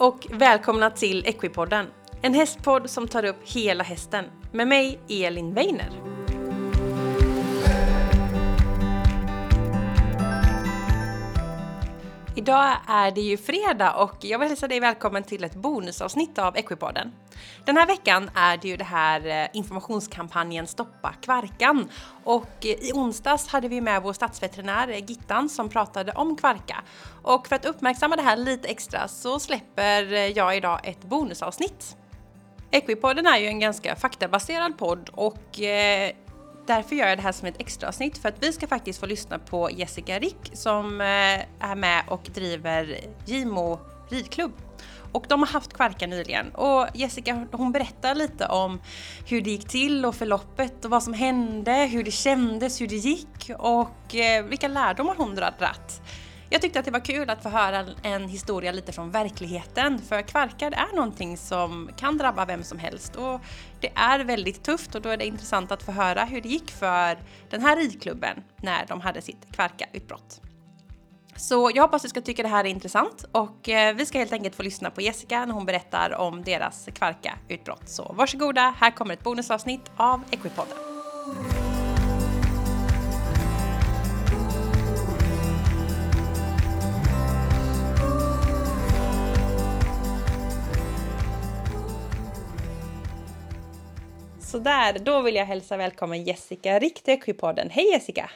och välkomna till Equipodden. En hästpodd som tar upp hela hästen. Med mig, Elin Weiner. Idag är det ju fredag och jag vill hälsa dig välkommen till ett bonusavsnitt av Equipodden. Den här veckan är det ju det här eh, informationskampanjen Stoppa kvarkan och eh, i onsdags hade vi med vår stadsveterinär eh, Gittan som pratade om kvarka. Och för att uppmärksamma det här lite extra så släpper jag idag ett bonusavsnitt. Equipodden är ju en ganska faktabaserad podd och därför gör jag det här som ett extra avsnitt för att vi ska faktiskt få lyssna på Jessica Rick som är med och driver Gimo ridklubb och de har haft kvarkar nyligen och Jessica hon berättar lite om hur det gick till och förloppet och vad som hände, hur det kändes, hur det gick och eh, vilka lärdomar hon dratt. Jag tyckte att det var kul att få höra en historia lite från verkligheten för kvarkar är någonting som kan drabba vem som helst och det är väldigt tufft och då är det intressant att få höra hur det gick för den här ridklubben när de hade sitt kvarkautbrott. Så jag hoppas du ska tycka det här är intressant och eh, vi ska helt enkelt få lyssna på Jessica när hon berättar om deras kvarka-utbrott. Så varsågoda, här kommer ett bonusavsnitt av Equipodden. Sådär, då vill jag hälsa välkommen Jessica Rick till Equipodden. Hej Jessica!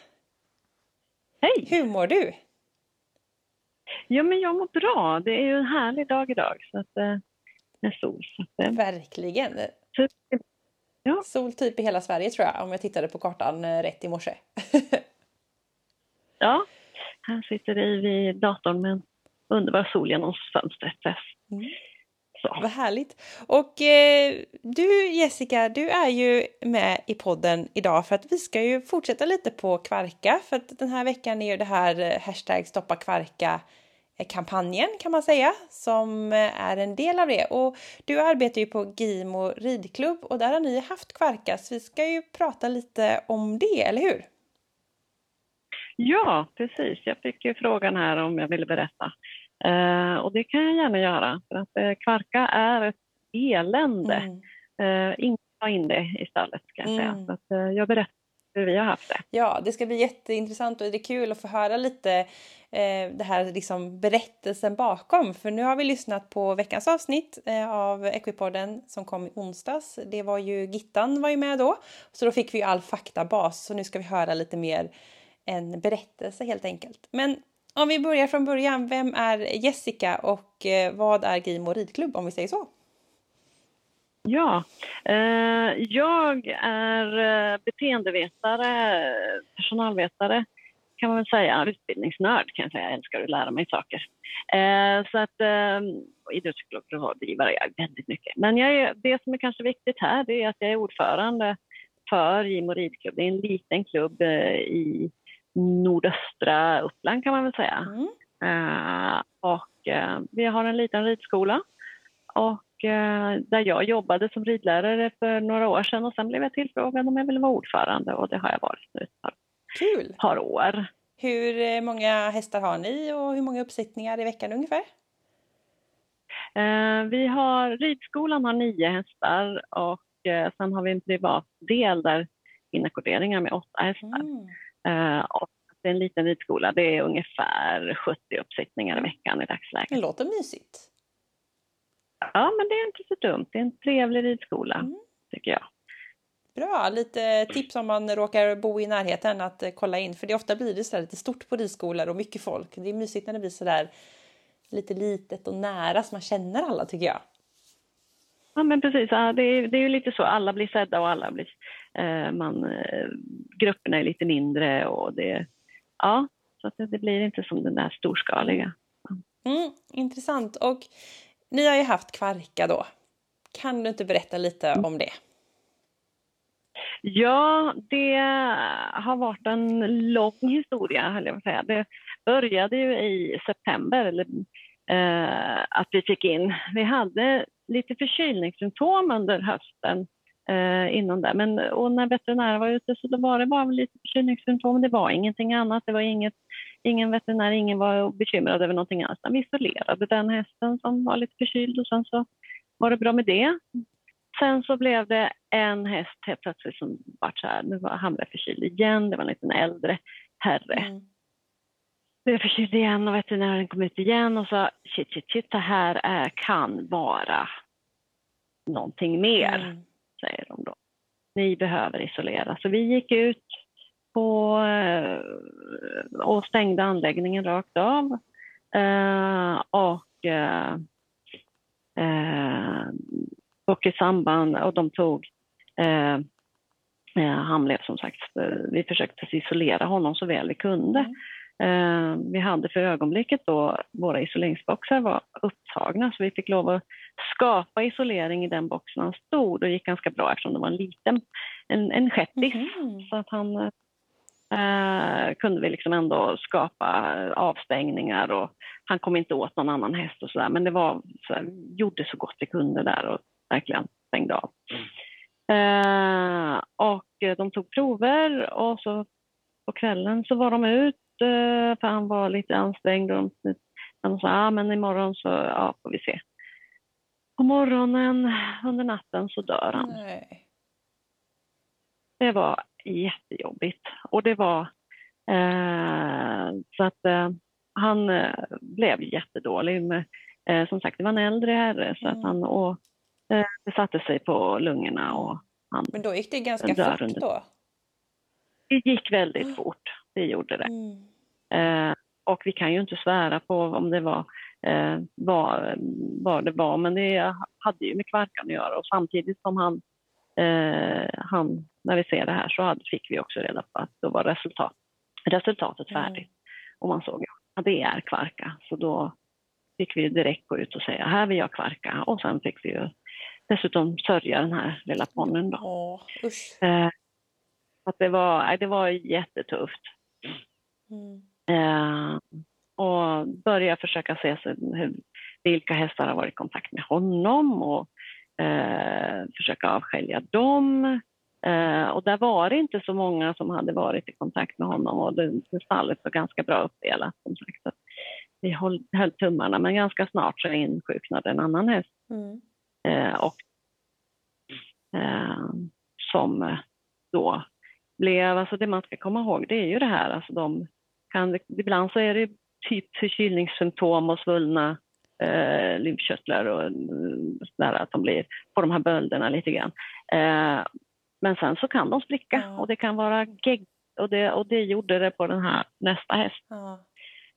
Hej! Hur mår du? Ja, men jag mår bra. Det är ju en härlig dag idag så att, eh, med sol. Så att, eh. Verkligen. Typ, ja. Sol typ i hela Sverige tror jag, om jag tittade på kartan eh, rätt i morse. ja, här sitter vi vid datorn med en underbar sol genom fönstret. Mm. Så. Vad härligt! Och eh, du Jessica, du är ju med i podden idag för att vi ska ju fortsätta lite på kvarka för att den här veckan är ju det här hashtag stoppa kvarka kampanjen kan man säga som är en del av det. Och du arbetar ju på Gimo ridklubb och där har ni haft kvarka så vi ska ju prata lite om det, eller hur? Ja, precis. Jag fick ju frågan här om jag ville berätta. Eh, och det kan jag gärna göra för att eh, kvarka är ett elände. Mm. Eh, ingen tar in det i stallet ska jag säga. Mm. Så att, eh, jag berättar hur vi har haft det. Ja, det ska bli jätteintressant och det är kul att få höra lite eh, det här liksom berättelsen bakom. För nu har vi lyssnat på veckans avsnitt eh, av Equipodden som kom i onsdags. Det var ju Gittan var ju med då, så då fick vi all faktabas. Så nu ska vi höra lite mer en berättelse helt enkelt. Men om vi börjar från början, vem är Jessica och eh, vad är Gimo ridklubb om vi säger så? Ja, eh, jag är eh, beteendevetare, personalvetare kan man väl säga, utbildningsnörd kan jag säga, jag älskar att lära mig saker. Eh, så att eh, idrottsklubbrådgivare är jag väldigt mycket. Men jag är, det som är kanske viktigt här det är att jag är ordförande för Gimo ridklubb. Det är en liten klubb i nordöstra Uppland kan man väl säga. Mm. Och vi har en liten ridskola och där jag jobbade som ridlärare för några år sedan och sen blev jag tillfrågad om jag ville vara ordförande och det har jag varit nu ett par, Kul. par år. Hur många hästar har ni och hur många uppsättningar i veckan ungefär? vi har, ridskolan har nio hästar och sen har vi en privat del där inackorderingar med åtta hästar. Mm. Och det är en liten ridskola. Det är ungefär 70 uppsittningar i veckan i dagsläget. Det låter mysigt. Ja, men det är inte så dumt. Det är en trevlig ridskola, mm. tycker jag. Bra, lite tips om man råkar bo i närheten att eh, kolla in. För det ofta blir det så lite stort på ridskolor och mycket folk. Det är mysigt när det blir så där lite litet och nära så man känner alla tycker jag. Ja men precis, ja, det, är, det är ju lite så, alla blir sedda och alla blir, eh, man, eh, grupperna är lite mindre och det, ja, så att det, det blir inte som den där storskaliga. Mm, intressant och ni har ju haft kvarka då. Kan du inte berätta lite mm. om det? Ja, det har varit en lång historia, höll jag på säga. Det började ju i september, eller, eh, att vi fick in. Vi hade lite förkylningssymptom under hösten eh, innan det. Men, och när veterinären var ute så då var det bara lite förkylningssymptom. Det var ingenting annat. Det var inget, ingen veterinär, ingen var bekymrad över någonting alls. Vi isolerade den hästen som var lite förkyld och sen så var det bra med det. Sen så blev det en häst helt plötsligt som vart så här, nu var han blev förkyld igen, det var en liten äldre herre. Mm. Blev förkyld igen och veterinären kom ut igen och sa shit, shit, shit, det här är, kan vara någonting mer, mm. säger de då. Ni behöver isolera. Så vi gick ut på, eh, och stängde anläggningen rakt av. Eh, och eh, och i samband, och de tog eh, han blev som sagt, vi försökte isolera honom så väl vi kunde. Mm. Eh, vi hade för ögonblicket då, våra isoleringsboxar var upptagna så vi fick lov att skapa isolering i den boxen han stod. Det gick ganska bra eftersom det var en liten, en, en shettis. Mm. Så att han eh, kunde vi liksom ändå skapa avstängningar och han kom inte åt någon annan häst och sådär. Men det var, så här, gjorde så gott vi kunde där och verkligen stängde av. Eh, och de tog prover och så på kvällen så var de ut Eh, för han var lite ansträngd. Och de sa, ah, men imorgon så ja, får vi se. På morgonen under natten så dör han. Nej. Det var jättejobbigt och det var eh, så att eh, han eh, blev jättedålig. Med, som sagt, det var en äldre herre så mm. att han och, det satte sig på lungorna och han Men då gick det ganska fort under. då? Det gick väldigt mm. fort det gjorde det. Mm. Och vi kan ju inte svära på om det var vad, vad det var, men det hade ju med kvarkan att göra och samtidigt som han, han när vi ser det här så fick vi också reda på att då var resultat, resultatet mm. färdigt. Mm. Och man såg att det är kvarka, så då fick vi direkt gå ut och säga här vill jag kvarka och sen fick vi ju dessutom sörja den här lilla ponnyn då. Åh, eh, att det var, det var jättetufft. Mm. Eh, och börja försöka se hur, vilka hästar har varit i kontakt med honom och eh, försöka avskilja dem. Eh, och där var det inte så många som hade varit i kontakt med honom och det, det stallet var ganska bra uppdelat. Som sagt. Så vi höll, höll tummarna men ganska snart så insjuknade en annan häst. Mm. Eh, och, eh, som då blev, alltså det man ska komma ihåg det är ju det här, alltså de kan, ibland så är det typ förkylningssymptom och svullna eh, lymfkörtlar och där att de blir på de här bölderna lite grann. Eh, men sen så kan de spricka ja. och det kan vara gegg och det, och det gjorde det på den här nästa häst. Ja.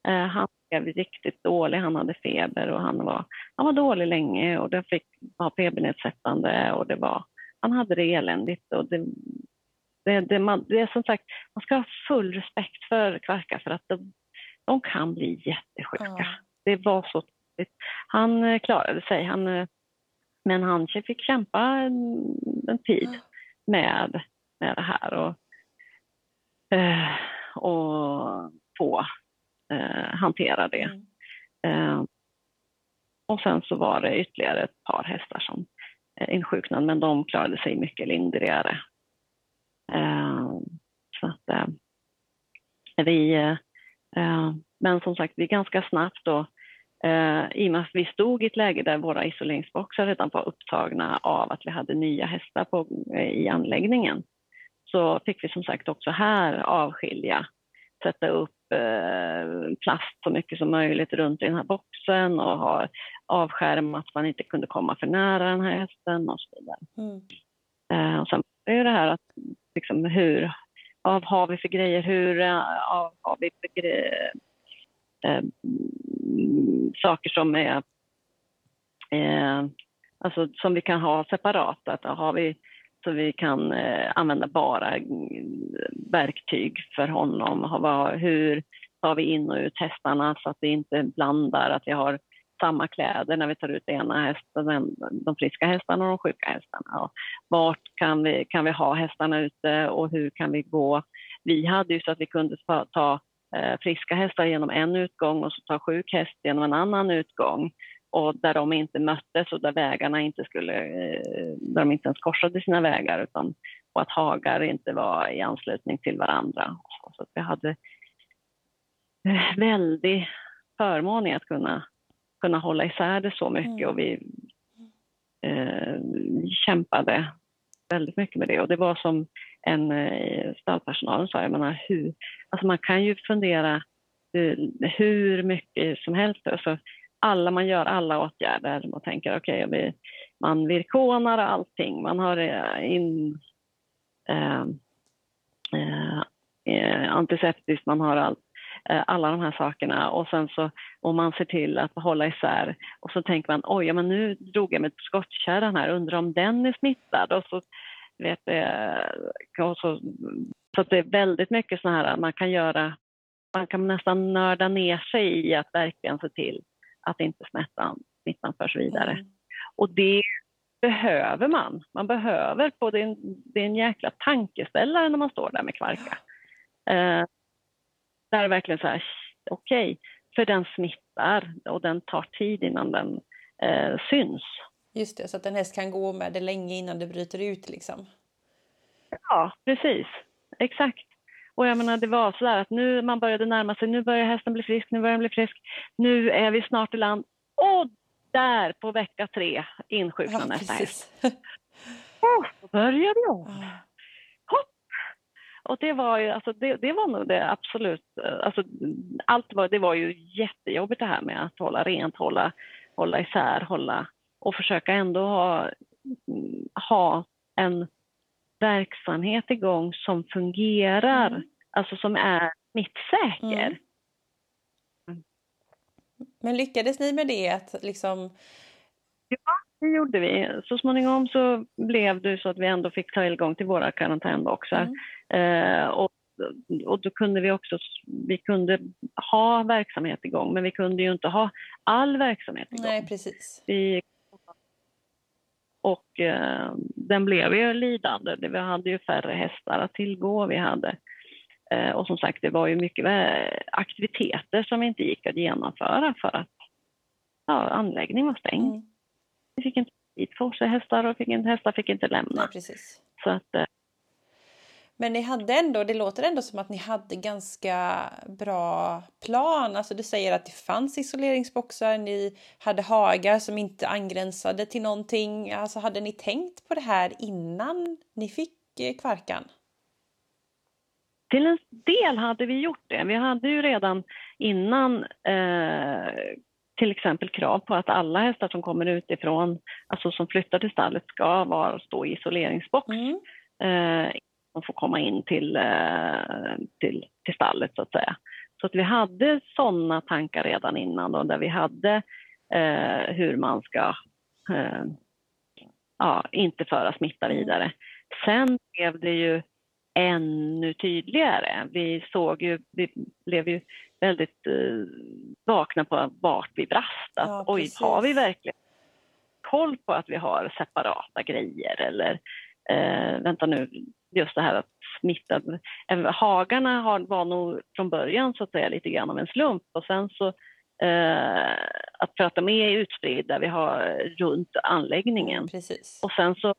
Eh, han blev riktigt dålig, han hade feber och han var, han var dålig länge och det fick vara febernedsättande och det var, han hade det eländigt och det, det, det, man, det är som sagt, man ska ha full respekt för kvarkar för att de, de kan bli jättesjuka. Ja. Det var så. Han eh, klarade sig, han, eh, men han fick kämpa en, en tid ja. Med, med det här och, eh, och få eh, hantera det. Mm. Eh, och sen så var det ytterligare ett par hästar som eh, insjuknade, men de klarade sig mycket lindrigare. Så att vi, men som sagt, vi ganska snabbt då, i och med att vi stod i ett läge där våra isoleringsboxar redan var upptagna av att vi hade nya hästar på, i anläggningen, så fick vi som sagt också här avskilja, sätta upp plast så mycket som möjligt runt i den här boxen och ha avskärmat så man inte kunde komma för nära den här hästen och så vidare. Mm. och sen är det här att liksom hur, vad har vi för grejer, hur eh, har vi för grejer, eh, saker som är eh, alltså som vi kan ha separat, att har vi så vi kan eh, använda bara eh, verktyg för honom. hur tar vi in och ut hästarna så att vi inte blandar, att vi har samma kläder när vi tar ut ena hästen, de friska hästarna och de sjuka hästarna. Och vart kan vi, kan vi ha hästarna ute och hur kan vi gå? Vi hade ju så att vi kunde ta, ta friska hästar genom en utgång och så ta sjuk häst genom en annan utgång och där de inte möttes och där vägarna inte skulle, eh, där de inte ens korsade sina vägar utan och att hagar inte var i anslutning till varandra. Så, så vi hade eh, väldig förmån i att kunna, kunna hålla isär det så mycket Mm. och vi eh, kämpade väldigt mycket med det och det var som än eh, stallpersonalen sa, jag menar hur, alltså man kan ju fundera eh, hur, mycket som helst. Alltså, alla, man gör alla åtgärder. Och tänker okej, okay, man virkonar allting, man har eh, in eh, eh, eh, antiseptiskt, man har allt, alla de här sakerna. Och sen så och man ser till att hålla isär och så tänker man oj, ja, men nu drog jag med skottkärran här, undrar om den är smittad? Och så vet och så, så det är väldigt mycket så här man kan göra, man kan nästan nörda ner sig i att verkligen se till att inte smittan, smittan förs vidare. Mm. Och det behöver man. Man behöver på det, är en, det är en jäkla tankeställare när man står där med kvarka. Eh, där är verkligen så här, okej, okay, för den smittar och den tar tid innan den eh, syns. Just det, så att en häst kan gå med det länge innan det bryter ut liksom. Ja, precis. Exakt. Och jag menar, det var så där att nu man började närma sig, nu börjar hästen bli frisk, nu börjar den bli frisk. Nu är vi snart i land. Och där på vecka tre insjuknar ja, nästa häst. Och så började jag om. Hopp! Och det var ju, alltså det, det var nog det absolut, alltså allt var, det var ju jättejobbigt det här med att hålla rent, hålla, hålla isär, hålla och försöka ändå ha, ha en verksamhet igång som fungerar, mm. alltså som är smittsäker. Mm. Men lyckades ni med det? Att liksom... Ja, det gjorde vi. Så småningom så blev det så att vi ändå fick tillgång till våra karantänboxar. Mm. Eh, och, och då kunde vi också, vi kunde ha verksamhet igång, men vi kunde ju inte ha all verksamhet igång. Nej, precis. Vi och eh, den blev ju lidande. Vi hade ju färre hästar att tillgå. Vi hade, eh, och som sagt, det var ju mycket aktiviteter som inte gick att genomföra för att ja, anläggningen var stängd. Mm. Vi fick inte dit för sig hästar och fick inte, hästar fick inte lämna. Nej, precis. Så att, eh, men ni hade ändå, det låter ändå som att ni hade ganska bra plan. Alltså du säger att det fanns isoleringsboxar, ni hade hagar som inte angränsade till någonting. Alltså hade ni tänkt på det här innan ni fick kvarkan? Till en del hade vi gjort det. Vi hade ju redan innan eh, till exempel krav på att alla hästar som kommer utifrån, alltså som flyttar till stallet, ska vara, stå i isoleringsbox. Mm. Eh, som får komma in till, eh, till, till stallet så att säga. Så att vi hade sådana tankar redan innan då, där vi hade eh, hur man ska eh, ja, inte föra smitta vidare. Sen blev det ju ännu tydligare. Vi såg ju, vi blev ju väldigt eh, vakna på vart vi brast. Att, ja, oj, har vi verkligen koll på att vi har separata grejer eller eh, vänta nu, just det här att smitta. Hagarna har, var nog från början så att säga lite grann av en slump och sen så eh, att prata med är utspridda, vi har runt anläggningen. Precis. Och sen så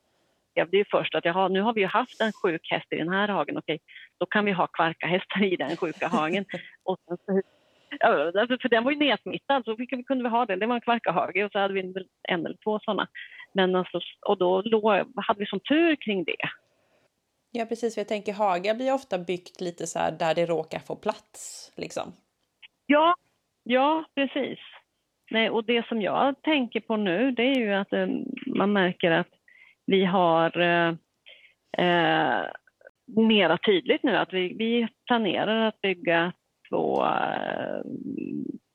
blev det ju först att jaha, nu har vi ju haft en sjuk häst i den här hagen, okej, då kan vi ha kvarkahästar i den sjuka hagen. och sen ja, för den var ju nedsmittad, så kunde vi ha den, det var en kvarkahage och så hade vi en eller två sådana. Men alltså, och då låg, hade vi som tur kring det. Ja precis, för jag tänker Haga blir ofta byggt lite så här där det råkar få plats liksom. Ja, ja precis. Nej, och det som jag tänker på nu det är ju att eh, man märker att vi har eh, eh, mera tydligt nu att vi, vi planerar att bygga två eh,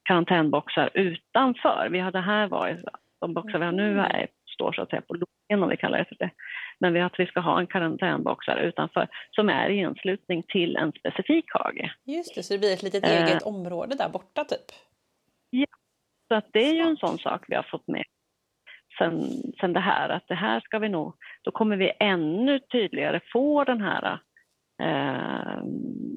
karantänboxar utanför. Vi har det här var de boxar vi har nu här står så att säga på om vi kallar det för det. Men vi att vi ska ha en karantänboxar utanför som är i anslutning till en specifik hage. Just det, så det blir ett litet eget eh, område där borta typ? Ja, så att det är ju en sån sak vi har fått med sen, sen det här att det här ska vi nog, då kommer vi ännu tydligare få den här eh,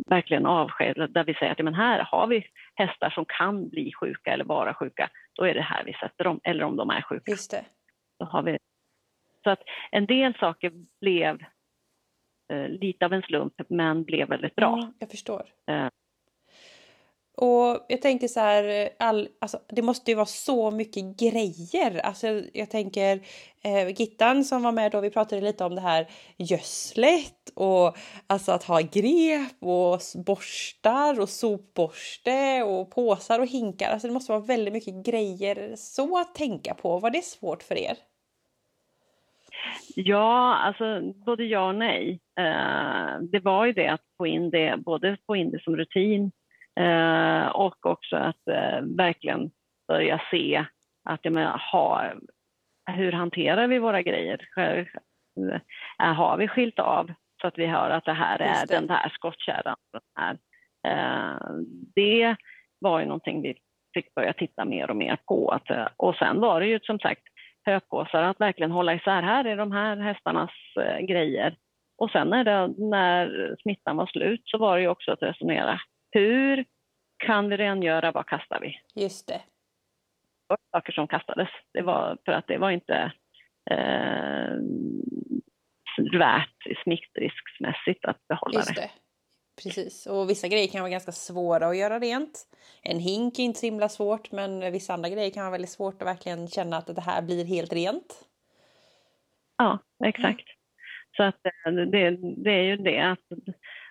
verkligen avsked där vi säger att men här har vi hästar som kan bli sjuka eller vara sjuka, då är det här vi sätter dem, eller om de är sjuka. Just det. Då har vi så att en del saker blev eh, lite av en slump men blev väldigt bra. Mm, jag förstår. Eh. Och jag tänker så här, all, alltså, det måste ju vara så mycket grejer. Alltså, jag tänker eh, Gittan som var med då, vi pratade lite om det här gödslet och alltså att ha grep och borstar och sopborste och påsar och hinkar. Alltså det måste vara väldigt mycket grejer så att tänka på. Var det svårt för er? Ja, alltså både ja och nej. Eh, det var ju det att få in det, både få in det som rutin Eh, och också att eh, verkligen börja se att jag menar, ha, hur hanterar vi våra grejer? Har vi skilt av så att vi hör att det här är det. den här skottkärran? Här. Eh, det var ju någonting vi fick börja titta mer och mer på. Och sen var det ju som sagt höpåsar, att verkligen hålla isär. Här är de här hästarnas eh, grejer. Och sen när, det, när smittan var slut så var det också att resonera hur kan vi rengöra, vad kastar vi? Just det. Det var saker som kastades. Det var för att det var inte eh, värt smittrisksmässigt att behålla Just det. Precis, och vissa grejer kan vara ganska svåra att göra rent. En hink är inte så himla svårt, men vissa andra grejer kan vara väldigt svårt att verkligen känna att det här blir helt rent. Ja, exakt. Så att eh, det, det är ju det att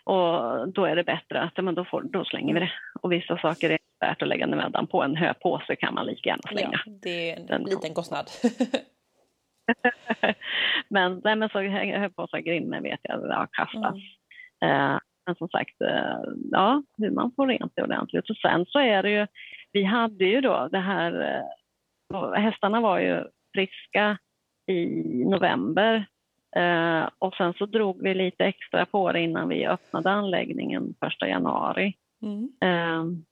och då är det bättre att men då, får, då slänger vi det. Och vissa saker är värt att lägga mödan på. En höpåse kan man lika gärna slänga. Ja, det är en Den liten kostnad. men, nej, men så höpåsar, grimmer vet jag, det har kastats. Mm. Eh, men som sagt, eh, ja, hur man får rent det ordentligt. Och sen så är det ju, vi hade ju då det här, eh, hästarna var ju friska i november Eh, och sen så drog vi lite extra på det innan vi öppnade anläggningen 1 januari. Mm.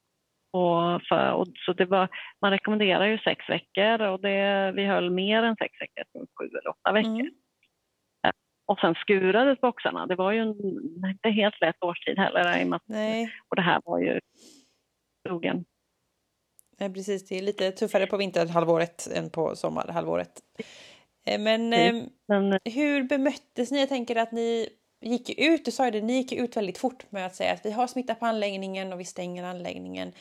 Och för, och så det var, man rekommenderar ju sex veckor och det, vi höll mer än sex veckor, sju eller åtta veckor. Mm. Eh, och sen skurades boxarna. Det var ju en, inte helt lätt årstid heller. I och, Nej. och det här var ju skogen. Nej, precis. Det är lite tuffare på vinterhalvåret än på sommarhalvåret. Eh, men, mm. Men hur bemöttes ni? Jag tänker att ni gick ut, du sa ju det, ni gick ut väldigt fort med att säga att vi har smitta på anläggningen och vi stänger anläggningen.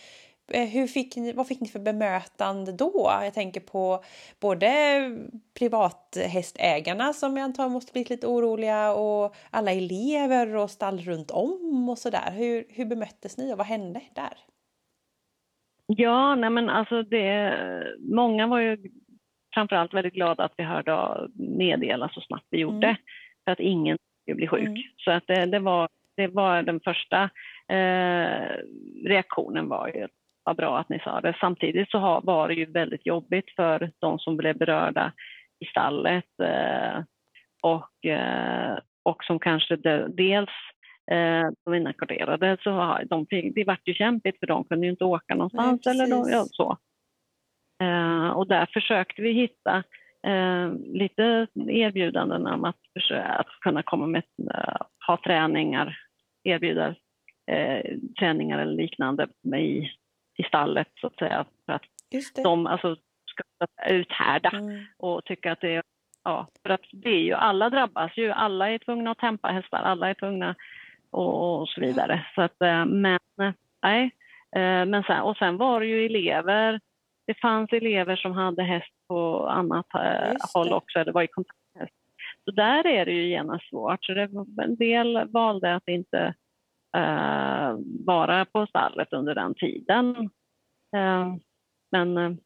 Eh, hur fick ni, vad fick ni för bemötande då? Jag tänker på både privathästägarna som jag antar måste bli lite oroliga och alla elever och stall runt om och sådär. Hur, hur bemöttes ni och vad hände där? Ja, nej men alltså det, många var ju framförallt väldigt glada att vi hörde meddela så snabbt vi gjorde, mm. för att ingen skulle bli sjuk. Mm. Så att det, det, var, det var den första eh, reaktionen var ju vad bra att ni sa det. Samtidigt så var det ju väldigt jobbigt för de som blev berörda i stallet eh, och, eh, och som kanske de, dels eh, de inackorderade så har de, det vart ju kämpigt för de kunde ju inte åka någonstans Nej, eller de, ja, så. Eh, och där försökte vi hitta eh, lite erbjudanden om att, att kunna komma med, ha träningar, erbjuda eh, träningar eller liknande i, i stallet så att säga. För att de alltså, ska uthärda mm. och tycka att det är Ja, för att det är ju, alla drabbas ju, alla är tvungna att tempa hästar, alla är tvungna och, och så vidare. Så att, men nej, men sen, och sen var det ju elever det fanns elever som hade häst på annat eh, håll också, det var i kontakthäst. Så där är det ju genast svårt. Så det, en del valde att inte uh, vara på stallet under den tiden. Uh, men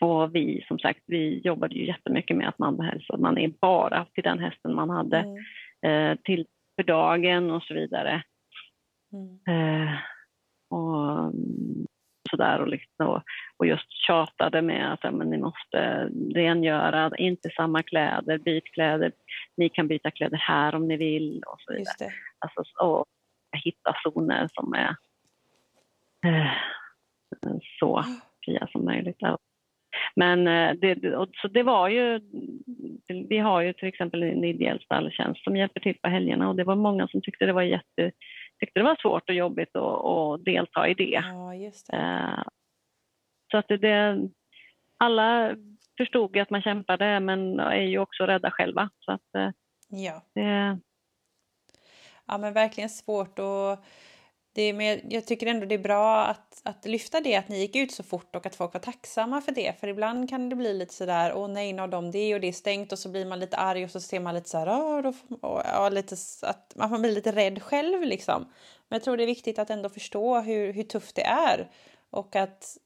och vi som sagt, vi jobbade ju jättemycket med att man behälsa, man är bara till den hästen man hade mm. uh, till för dagen och så vidare. Mm. och sådär och, liksom, och, och, just tjatade med att men ni måste rengöra, inte samma kläder, byt kläder, ni kan byta kläder här om ni vill och så vidare. Alltså, och hitta zoner som är eh, så fria som möjligt. Men eh, det, så det var ju, vi har ju till exempel en ideell stalltjänst som hjälper till på helgerna och det var många som tyckte det var jätte tyckte det var svårt och jobbigt att, att delta i det. Ja, det. Eh, så att det, alla förstod att man kämpade men är ju också rädda själva. Så att, ja. Det ja men verkligen svårt och Det, men jag tycker ändå det är bra att, att lyfta det att ni gick ut så fort och att folk var tacksamma för det. För ibland kan det bli lite sådär, åh nej, nu har de det och det är stängt och så blir man lite arg och så ser man lite så åh, då, och, ja, lite, att man blir lite rädd själv liksom. Men jag tror det är viktigt att ändå förstå hur, hur tufft det är och att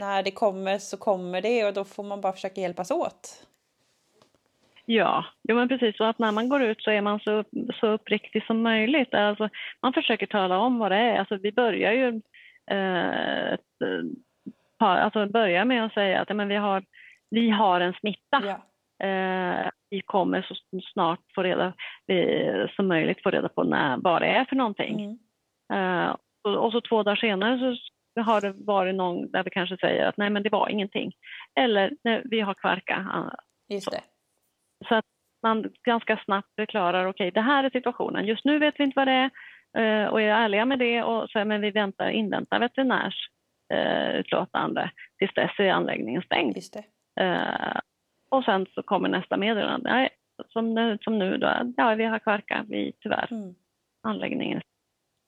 när det kommer så kommer det och då får man bara försöka hjälpas åt. Ja, jo men precis. Och att när man går ut så är man så, så uppriktig som möjligt. Alltså, man försöker tala om vad det är. Alltså, vi börjar ju eh, ett, alltså, börjar med att säga att men vi, har, vi har en smitta. Ja. Eh, vi kommer så snart få reda, vi, som möjligt få reda på när, vad det är för någonting. Mm. Eh, och, och, så två dagar senare så har det varit någon där vi kanske säger att nej men det var ingenting. Eller nej, vi har kvarka. Just det. Så att man ganska snabbt förklarar, okej okay, det här är situationen, just nu vet vi inte vad det är eh, och är ärliga med det och så, men vi väntar, inväntar veterinärs eh, utlåtande tills dess är anläggningen stängd. Eh, och sen så kommer nästa meddelande, som, som nu då, ja vi har kvarka, vi tyvärr, mm. anläggningen.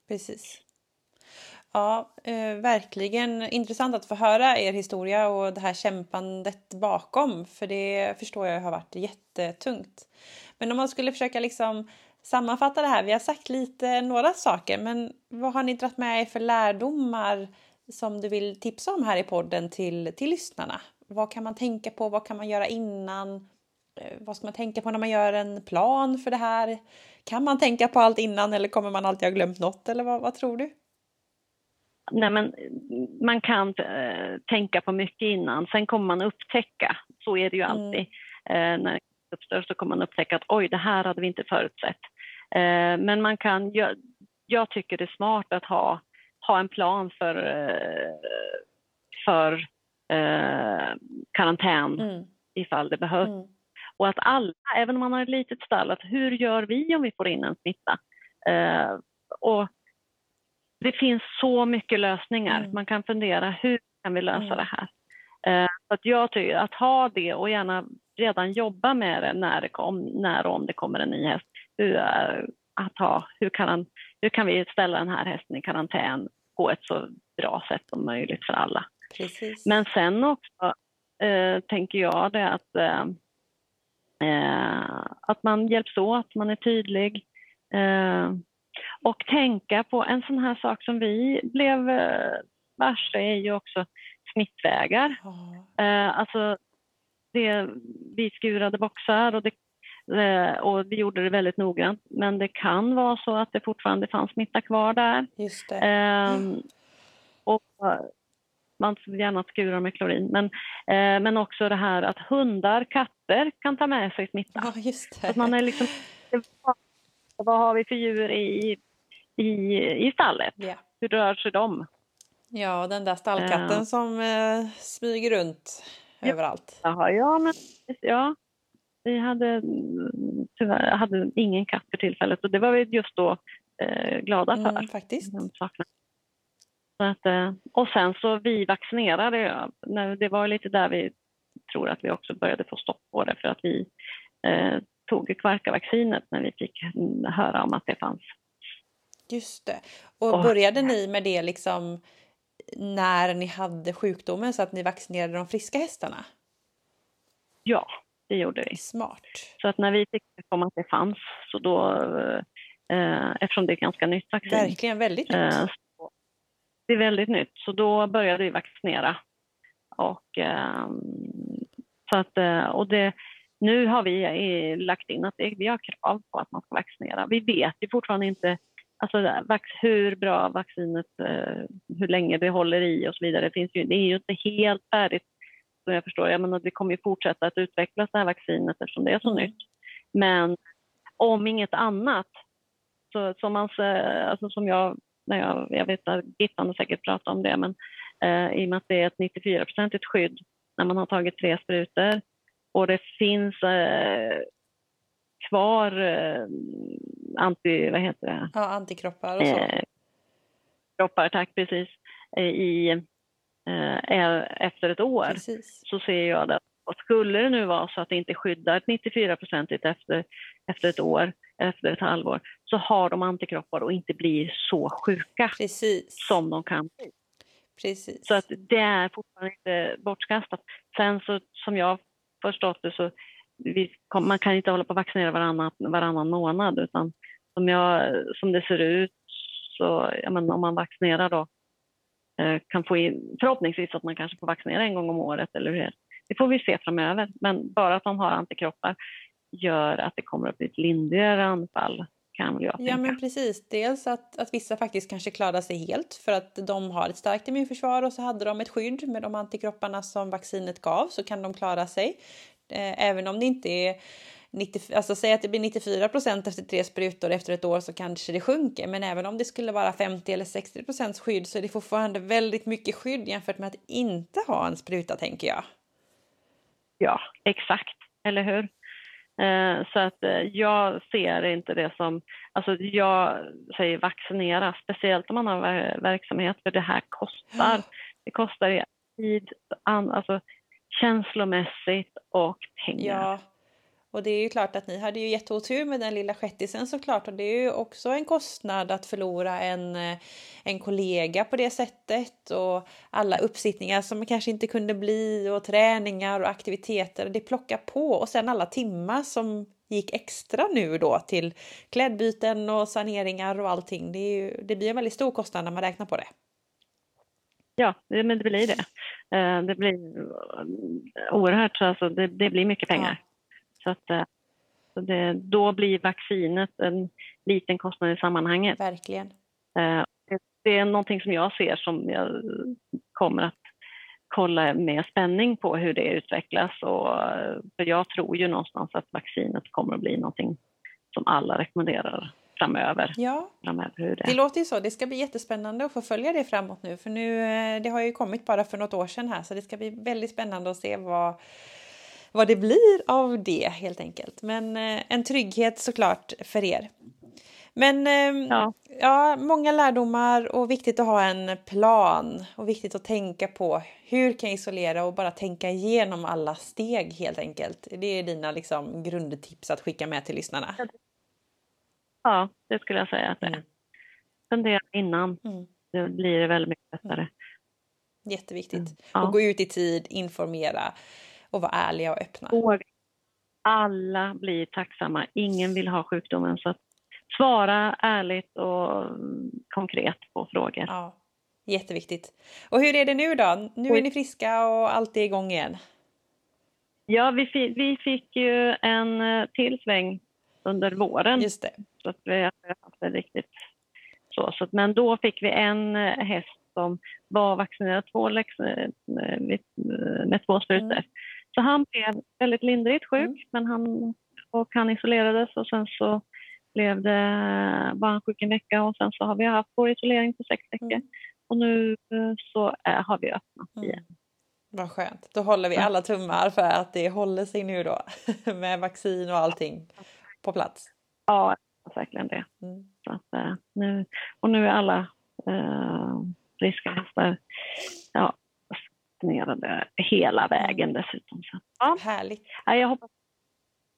Precis. Ja, eh, verkligen intressant att få höra er historia och det här kämpandet bakom. För det förstår jag har varit jättetungt. Men om man skulle försöka liksom sammanfatta det här. Vi har sagt lite några saker, men vad har ni dragit med er för lärdomar som du vill tipsa om här i podden till, till lyssnarna? Vad kan man tänka på? Vad kan man göra innan? Eh, vad ska man tänka på när man gör en plan för det här? Kan man tänka på allt innan eller kommer man alltid ha glömt något? Eller vad, vad tror du? Nej, men man kan äh, tänka på mycket innan, sen kommer man upptäcka, så är det ju mm. alltid. Mm. Äh, när det uppstår så kommer man upptäcka att oj, det här hade vi inte förutsett. Äh, men man kan, jag, jag, tycker det är smart att ha, ha en plan för, för karantän mm. ifall det behövs. Mm. Och att alla, även om man har ett litet stall, att hur gör vi om vi får in en smitta? och det finns så mycket lösningar. Mm. Man kan fundera, hur kan vi lösa mm. det här? Uh, att jag tycker att ha det och gärna redan jobba med det när, det kom, när och om det kommer en ny häst. Hur, uh, att ha, hur, kan han, hur kan vi ställa den här hästen i karantän på ett så bra sätt som möjligt för alla? Precis. Men sen också uh, tänker jag det att, att man hjälps åt, man är tydlig. Och tänka på en sån här sak som vi blev eh, varse är ju också smittvägar. Mm. alltså, det, vi skurade boxar och, det, eh, och vi gjorde det väldigt noggrant. Men det kan vara så att det fortfarande fanns smitta kvar där. Just det. Mm. Och man gärna skura med klorin. Men, eh, men också det här att hundar, katter kan ta med sig smitta. Ja, just det. Att man är liksom, vad har vi för djur i i, i stallet. Yeah. Hur rör sig de? Ja, den där stallkatten uh. som eh, smyger runt ja. överallt. Jaha, ja, men ja. Vi hade tyvärr hade ingen katt för tillfället och det var vi just då eh, glada för. Mm, faktiskt. Så att, eh, och sen så vi vaccinerade, det var lite där vi tror att vi också började få stopp på det för att vi eh, tog kvarkavaccinet när vi fick höra om att det fanns Just det. Och började ni med det liksom när ni hade sjukdomen så att ni vaccinerade de friska hästarna? Ja, det gjorde vi. Smart. Så att när vi fick om att det fanns, så då, eh, eftersom det är ganska nytt vaccin. Verkligen väldigt nytt. Eh, det är väldigt nytt, så då började vi vaccinera. Och, eh, så att, eh, och det, nu har vi lagt in att det, vi har krav på att man ska vaccinera. Vi vet ju fortfarande inte alltså, hur bra vaccinet, eh, hur länge det håller i och så vidare. Det, finns ju, det är ju inte helt färdigt som jag förstår. Jag menar, det kommer ju fortsätta att utvecklas det här vaccinet eftersom det är så nytt. Men om inget annat, så, som, man, alltså, som jag, när jag, jag vet att Gittan har säkert pratat om det, men eh, i och med att det är ett 94-procentigt skydd när man har tagit tre sprutor och det finns eh, kvar eh, anti, vad heter det? Ja, antikroppar och så. Eh, kroppar, tack precis. Eh, I, eh, efter ett år precis. så ser jag det. Och skulle det nu vara så att det inte skyddar 94 procentigt efter, efter ett år, efter ett halvår så har de antikroppar och inte blir så sjuka Precis. som de kan bli. Precis. Så att det är fortfarande inte bortkastat. Sen så som jag förstått det så vi, man kan inte hålla på att vaccinera varannan, varannan månad utan som, jag, som det ser ut så, ja, men om man vaccinerar då eh, kan få in, förhoppningsvis att man kanske får vaccinera en gång om året eller hur det får vi se framöver. Men bara att man har antikroppar gör att det kommer att bli ett lindrigare anfall kan jag Ja tänka. men precis. Dels att, att vissa faktiskt kanske klarar sig helt för att de har ett starkt immunförsvar och så hade de ett skydd med de antikropparna som vaccinet gav så kan de klara sig. Eh, Även om det inte är 90, alltså säg att det blir 94 procent efter tre sprutor efter ett år så kanske det sjunker. Men även om det skulle vara 50 eller 60 procents skydd så är det fortfarande väldigt mycket skydd jämfört med att inte ha en spruta tänker jag. Ja, exakt. Eller hur? Eh, så att eh, jag ser inte det som, alltså jag säger vaccinera, speciellt om man har ver- verksamhet, för det här kostar. Det kostar i tid, alltså känslomässigt och pengar. Ja, och det är ju klart att ni hade ju jätteotur med den lilla skettisen såklart och det är ju också en kostnad att förlora en, eh, en kollega på det sättet och alla uppsittningar som kanske inte kunde bli och träningar och aktiviteter. Det plockar på och sen alla timmar som gick extra nu då till klädbyten och saneringar och allting. Det, ju, det blir en väldigt stor kostnad när man räknar på det. Ja, men det blir det. Eh, Det blir oerhört, alltså det, det blir mycket pengar. Så att, eh, så det, då blir vaccinet en liten kostnad i sammanhanget. Verkligen. Eh, det- är någonting som jag ser som jag kommer att kolla med spänning på hur det utvecklas. Och, eh, för jag tror ju någonstans att vaccinet kommer att bli någonting som alla rekommenderar framöver. Ja, framöver hur det Det låter ju så. Det ska bli jättespännande att få följa det framåt nu. För nu, eh, det har ju kommit bara för något år sedan här så det ska bli väldigt spännande att se vad, vad det blir av det helt enkelt. Men eh, en trygghet såklart för er. Men eh, Ja. ja, många lärdomar och viktigt att ha en plan och viktigt att tänka på hur kan jag isolera och bara tänka igenom alla steg helt enkelt. Det är dina liksom, grundtips att skicka med till lyssnarna. Ja, det skulle jag säga att det är. Mm. Fundera innan, Mm. det blir det väldigt mycket lättare. Jätteviktigt. Mm, ja. Och gå ut i tid, informera och vara ärliga och öppna. Våga. Alla blir tacksamma, ingen vill ha sjukdomen. Så att svara ärligt och mm, konkret på frågor. Ja, jätteviktigt. Och hur är det nu då? Nu är ni friska och allt är igång igen. Ja, vi, fi- vi fick ju en eh, till sväng under våren. Just det. Så att vi har haft det riktigt så. så att, men då fick vi en eh, häst som var vaccinerad två eh, med, med två sprutor. Mm. Så han blev väldigt lindrigt sjuk, Mm. men han, och han isolerades och sen så blev det, var han sjuk en vecka och sen så har vi haft vår isolering på sex veckor. Mm. Och nu eh, så är, har vi öppnat igen. Mm. Vad skönt. Då håller vi alla tummar för att det håller sig nu då med vaccin och allting på plats. Ja, verkligen det. Mm. Så att, eh, nu, och nu är alla eh, friska hästar ja, hela vägen dessutom. Så, ja, Härligt. nej, jag hoppas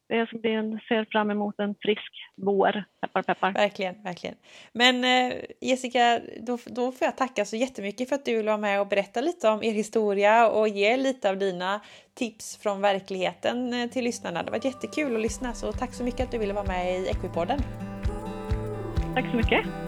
en, ser fram emot en frisk vår. Peppar, peppar. Verkligen, verkligen. Men eh, Jessica, då, då får jag tacka så jättemycket för att du vill vara med och berätta lite om er historia och ge lite av dina tips från verkligheten eh, till lyssnarna. Det var jättekul att lyssna så tack så mycket att du ville vara med i Equipodden. Tack så mycket.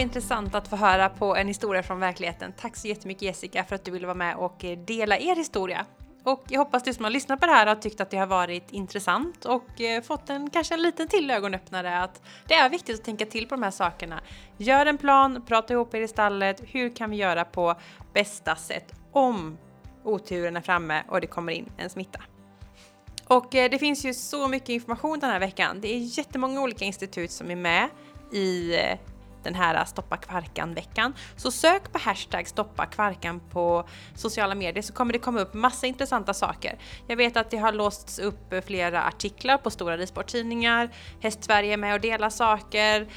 Intressant att få höra på en historia från verkligheten. Tack så jättemycket Jessica för att du ville vara med och eh, dela er historia. Och jag hoppas du som har lyssnat på det här har tyckt att det har varit intressant och eh, fått en kanske en liten till ögonöppnare att det är viktigt att tänka till på de här sakerna. Gör en plan, prata ihop er i stallet. Hur kan vi göra på bästa sätt om oturen är framme och det kommer in en smitta? Och eh, det finns ju så mycket information den här veckan. Det är jättemånga olika institut som är med i den här Stoppa Kvarkan-veckan. Så sök på hashtag Stoppa Kvarkan på sociala medier så kommer det komma upp massa intressanta saker. Jag vet att det har låsts upp flera artiklar på stora ridsporttidningar. Hästsverige är med och delar saker.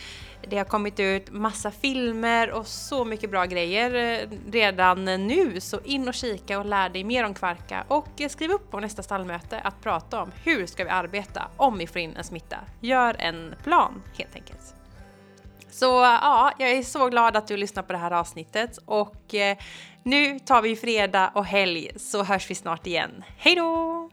Det har kommit ut massa filmer och så mycket bra grejer eh, redan nu, så in och kika och lär dig mer om kvarka och eh, skriv upp på nästa stallmöte att prata om hur ska vi arbeta om vi får in en smitta. Gör en plan helt enkelt. Så ja, jag är så glad att du lyssnar på det här avsnittet och eh, nu tar vi fredag och helg så hörs vi snart igen. Hej då!